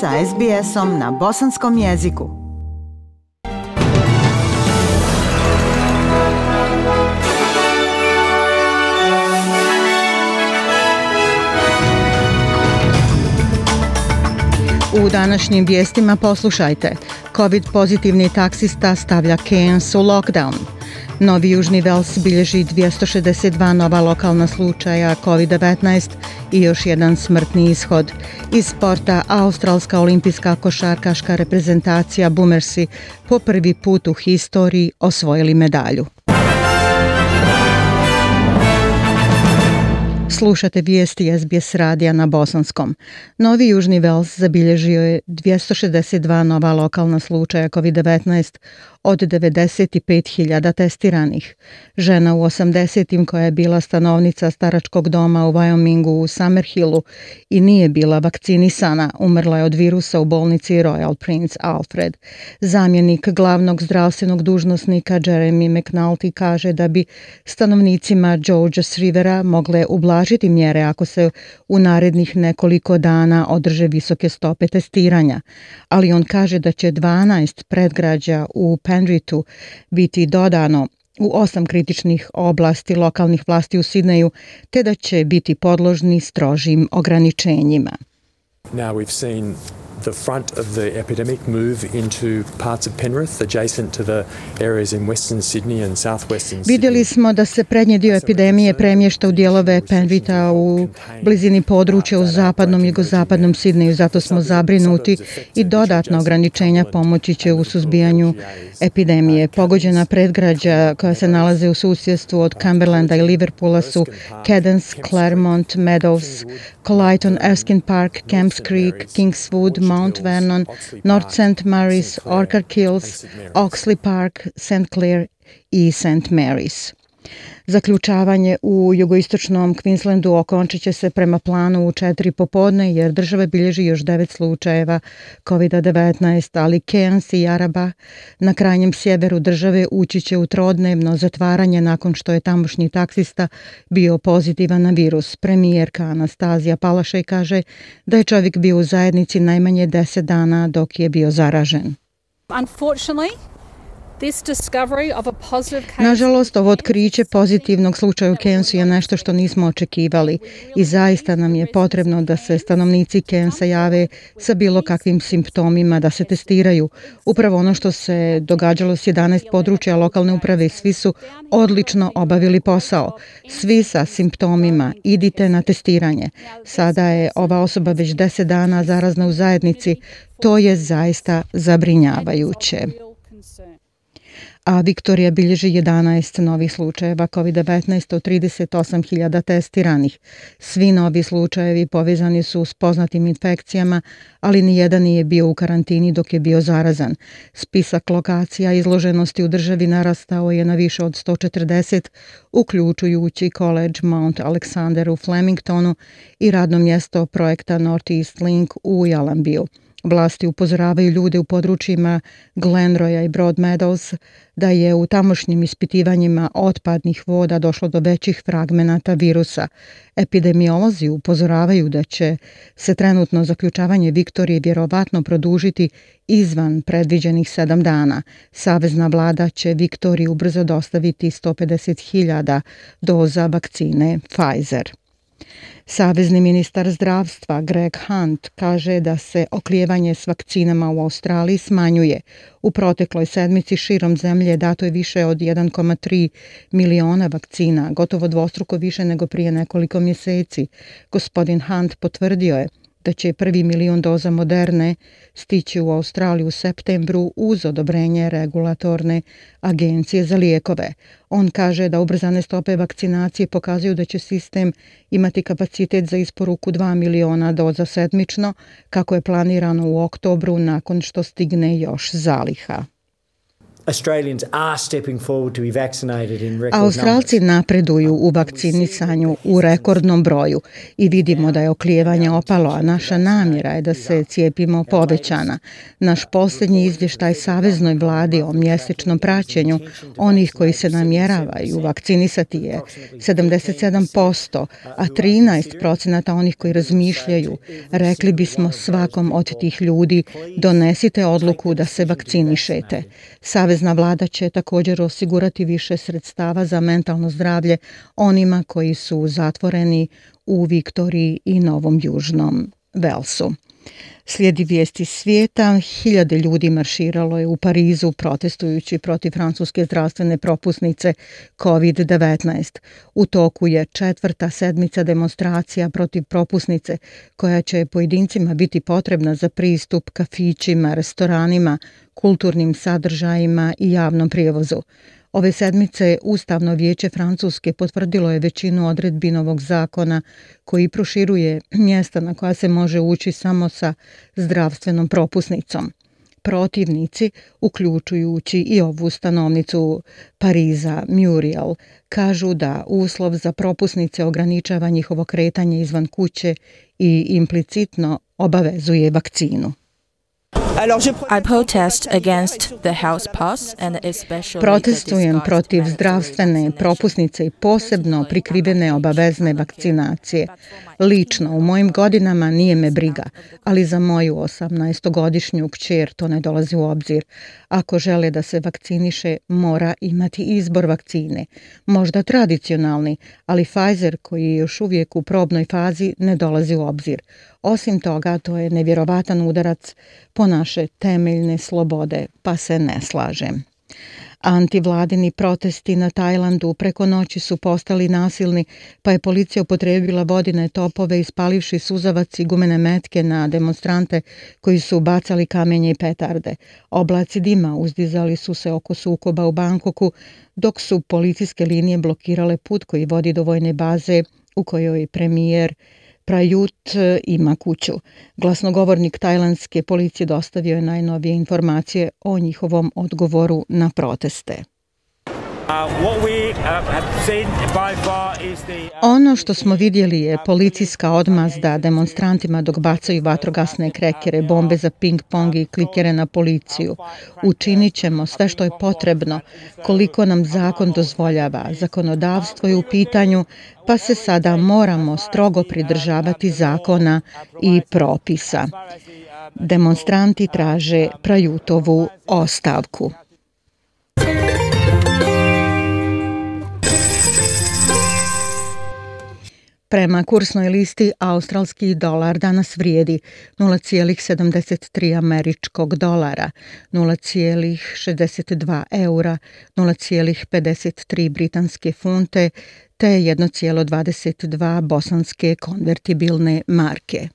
sa SBS-om na bosanskom jeziku. U današnjim vijestima poslušajte. COVID pozitivni taksista stavlja Cairns u lockdown. Novi Južni Vels bilježi 262 nova lokalna slučaja COVID-19 i još jedan smrtni ishod. Iz sporta Australska olimpijska košarkaška reprezentacija Boomersi po prvi put u historiji osvojili medalju. Slušate vijesti SBS radija na Bosanskom. Novi Južni Vels zabilježio je 262 nova lokalna slučaja COVID-19 od 95.000 testiranih. Žena u 80-im koja je bila stanovnica staračkog doma u Wyomingu u Summerhillu i nije bila vakcinisana, umrla je od virusa u bolnici Royal Prince Alfred. Zamjenik glavnog zdravstvenog dužnosnika Jeremy McNulty kaže da bi stanovnicima Georges Rivera mogle ublažiti mjere ako se u narednih nekoliko dana održe visoke stope testiranja. Ali on kaže da će 12 predgrađa u Sandritu biti dodano u osam kritičnih oblasti lokalnih vlasti u Sidneju, te da će biti podložni strožim ograničenjima. Now we've seen the front of the epidemic move into parts of Penrith adjacent to the areas in western Sydney and southwestern Sydney. Vidjeli smo da se prednji dio epidemije premješta u dijelove Penvita u blizini područja u zapadnom i jugozapadnom Sidneju, zato smo zabrinuti i dodatna ograničenja pomoći će u suzbijanju epidemije. Pogođena predgrađa koja se nalaze u susjedstvu od Cumberlanda i Liverpoola su Cadence, Claremont, Meadows, Colyton, Erskine Park, Camps Creek, Kingswood, Mount Vernon, North St. Mary's, Orchard Kills, Oxley Park, St. Clair East St. Mary's. Zaključavanje u jugoistočnom Queenslandu okončit će se prema planu u četiri popodne jer država bilježi još devet slučajeva COVID-19, ali Cairns i Araba na krajnjem sjeveru države ući će u trodnevno zatvaranje nakon što je tamošnji taksista bio pozitivan na virus. Premijerka Anastazija Palašaj kaže da je čovjek bio u zajednici najmanje deset dana dok je bio zaražen. Unfortunately, Nažalost, ovo otkriće pozitivnog slučaja u Kensu je nešto što nismo očekivali i zaista nam je potrebno da se stanovnici Kensa jave sa bilo kakvim simptomima da se testiraju. Upravo ono što se događalo s 11 područja lokalne uprave, svi su odlično obavili posao. Svi sa simptomima, idite na testiranje. Sada je ova osoba već 10 dana zarazna u zajednici. To je zaista zabrinjavajuće a Viktorija bilježi 11 novih slučajeva COVID-19 od 38.000 testiranih. Svi novi slučajevi povezani su s poznatim infekcijama, ali ni jedan nije bio u karantini dok je bio zarazan. Spisak lokacija izloženosti u državi narastao je na više od 140, uključujući College Mount Alexander u Flemingtonu i radno mjesto projekta Northeast Link u Jalambiju. Vlasti upozoravaju ljude u područjima Glenroya i Broad Meadows da je u tamošnjim ispitivanjima otpadnih voda došlo do većih fragmenata virusa. Epidemiolozi upozoravaju da će se trenutno zaključavanje Viktorije vjerovatno produžiti izvan predviđenih sedam dana. Savezna vlada će Viktoriji ubrzo dostaviti 150.000 doza vakcine Pfizer. Savezni ministar zdravstva Greg Hunt kaže da se oklijevanje s vakcinama u Australiji smanjuje. U protekloj sedmici širom zemlje dato je više od 1,3 miliona vakcina, gotovo dvostruko više nego prije nekoliko mjeseci. Gospodin Hunt potvrdio je da će prvi milion doza moderne stići u Australiju u septembru uz odobrenje regulatorne agencije za lijekove. On kaže da ubrzane stope vakcinacije pokazuju da će sistem imati kapacitet za isporuku 2 miliona doza sedmično, kako je planirano u oktobru nakon što stigne još zaliha. Australci napreduju u vakcinisanju u rekordnom broju i vidimo da je oklijevanje opalo, a naša namjera je da se cijepimo povećana. Naš posljednji izvještaj Saveznoj vladi o mjesečnom praćenju onih koji se namjeravaju vakcinisati je 77%, a 13% onih koji razmišljaju. Rekli bismo svakom od tih ljudi donesite odluku da se vakcinišete. Savezna vlada će također osigurati više sredstava za mentalno zdravlje onima koji su zatvoreni u Viktoriji i Novom Južnom Velsu. Slijedi vijesti svijeta, hiljade ljudi marširalo je u Parizu protestujući protiv francuske zdravstvene propusnice COVID-19. U toku je četvrta sedmica demonstracija protiv propusnice koja će pojedincima biti potrebna za pristup kafićima, restoranima, kulturnim sadržajima i javnom prijevozu. Ove sedmice Ustavno vijeće Francuske potvrdilo je većinu odredbi novog zakona koji proširuje mjesta na koja se može ući samo sa zdravstvenom propusnicom. Protivnici, uključujući i ovu stanovnicu Pariza, Muriel, kažu da uslov za propusnice ograničava njihovo kretanje izvan kuće i implicitno obavezuje vakcinu. Protestujem protiv zdravstvene propusnice i posebno prikrivene obavezne vakcinacije. Lično, u mojim godinama nije me briga, ali za moju 18-godišnju kćer to ne dolazi u obzir. Ako žele da se vakciniše, mora imati izbor vakcine. Možda tradicionalni, ali Pfizer, koji je još uvijek u probnoj fazi, ne dolazi u obzir. Osim toga, to je nevjerovatan udarac po naše temeljne slobode, pa se ne slažem. Antivladini protesti na Tajlandu preko noći su postali nasilni, pa je policija upotrebila vodine topove ispalivši suzavac i gumene metke na demonstrante koji su bacali kamenje i petarde. Oblaci dima uzdizali su se oko sukoba u Bankoku, dok su policijske linije blokirale put koji vodi do vojne baze u kojoj premijer Prajut e, ima kuću. Glasnogovornik tajlandske policije dostavio je najnovije informacije o njihovom odgovoru na proteste. Ono što smo vidjeli je policijska odmazda demonstrantima dok bacaju vatrogasne krekere, bombe za ping-pong i klikere na policiju. Učinit ćemo sve što je potrebno, koliko nam zakon dozvoljava. Zakonodavstvo je u pitanju, pa se sada moramo strogo pridržavati zakona i propisa. Demonstranti traže Prajutovu ostavku. Prema kursnoj listi, australski dolar danas vrijedi 0,73 američkog dolara, 0,62 eura, 0,53 britanske funte te 1,22 bosanske konvertibilne marke.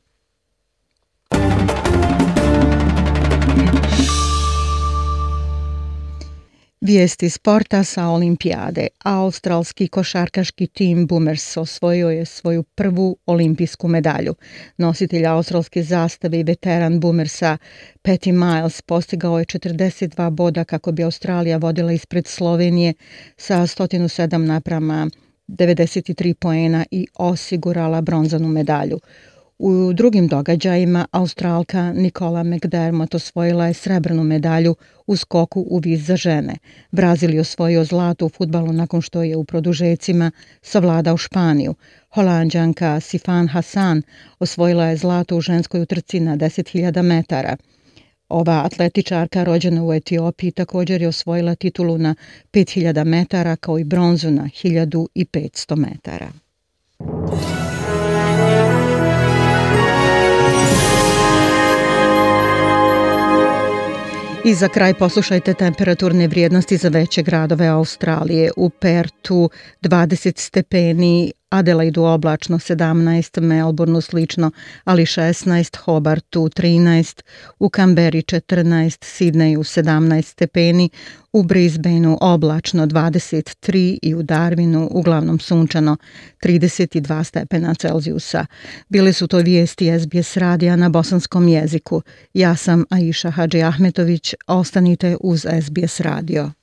Vijesti sporta sa olimpijade. Australski košarkaški tim Boomers osvojio je svoju prvu olimpijsku medalju. Nositelj australske zastave i veteran Boomersa Patty Miles postigao je 42 boda kako bi Australija vodila ispred Slovenije sa 107 naprama 93 poena i osigurala bronzanu medalju. U drugim događajima Australka Nikola McDermott osvojila je srebrnu medalju u skoku u viz za žene. Brazil je osvojio zlato u futbalu nakon što je u produžecima savladao Španiju. Holandžanka Sifan Hasan osvojila je zlato u ženskoj utrci na 10.000 metara. Ova atletičarka rođena u Etiopiji također je osvojila titulu na 5000 metara kao i bronzu na 1500 metara. I za kraj poslušajte temperaturne vrijednosti za veće gradove Australije. U Pertu 20 stepeni, Adelaidu oblačno 17, Melbourneu slično, ali 16, Hobartu 13, u Kamberi 14, Sidneju 17 stepeni, u Brisbaneu oblačno 23 i u Darwinu uglavnom sunčano 32 stepena Celzijusa. Bile su to vijesti SBS radija na bosanskom jeziku. Ja sam Aisha Hadži Ahmetović, ostanite uz SBS radio.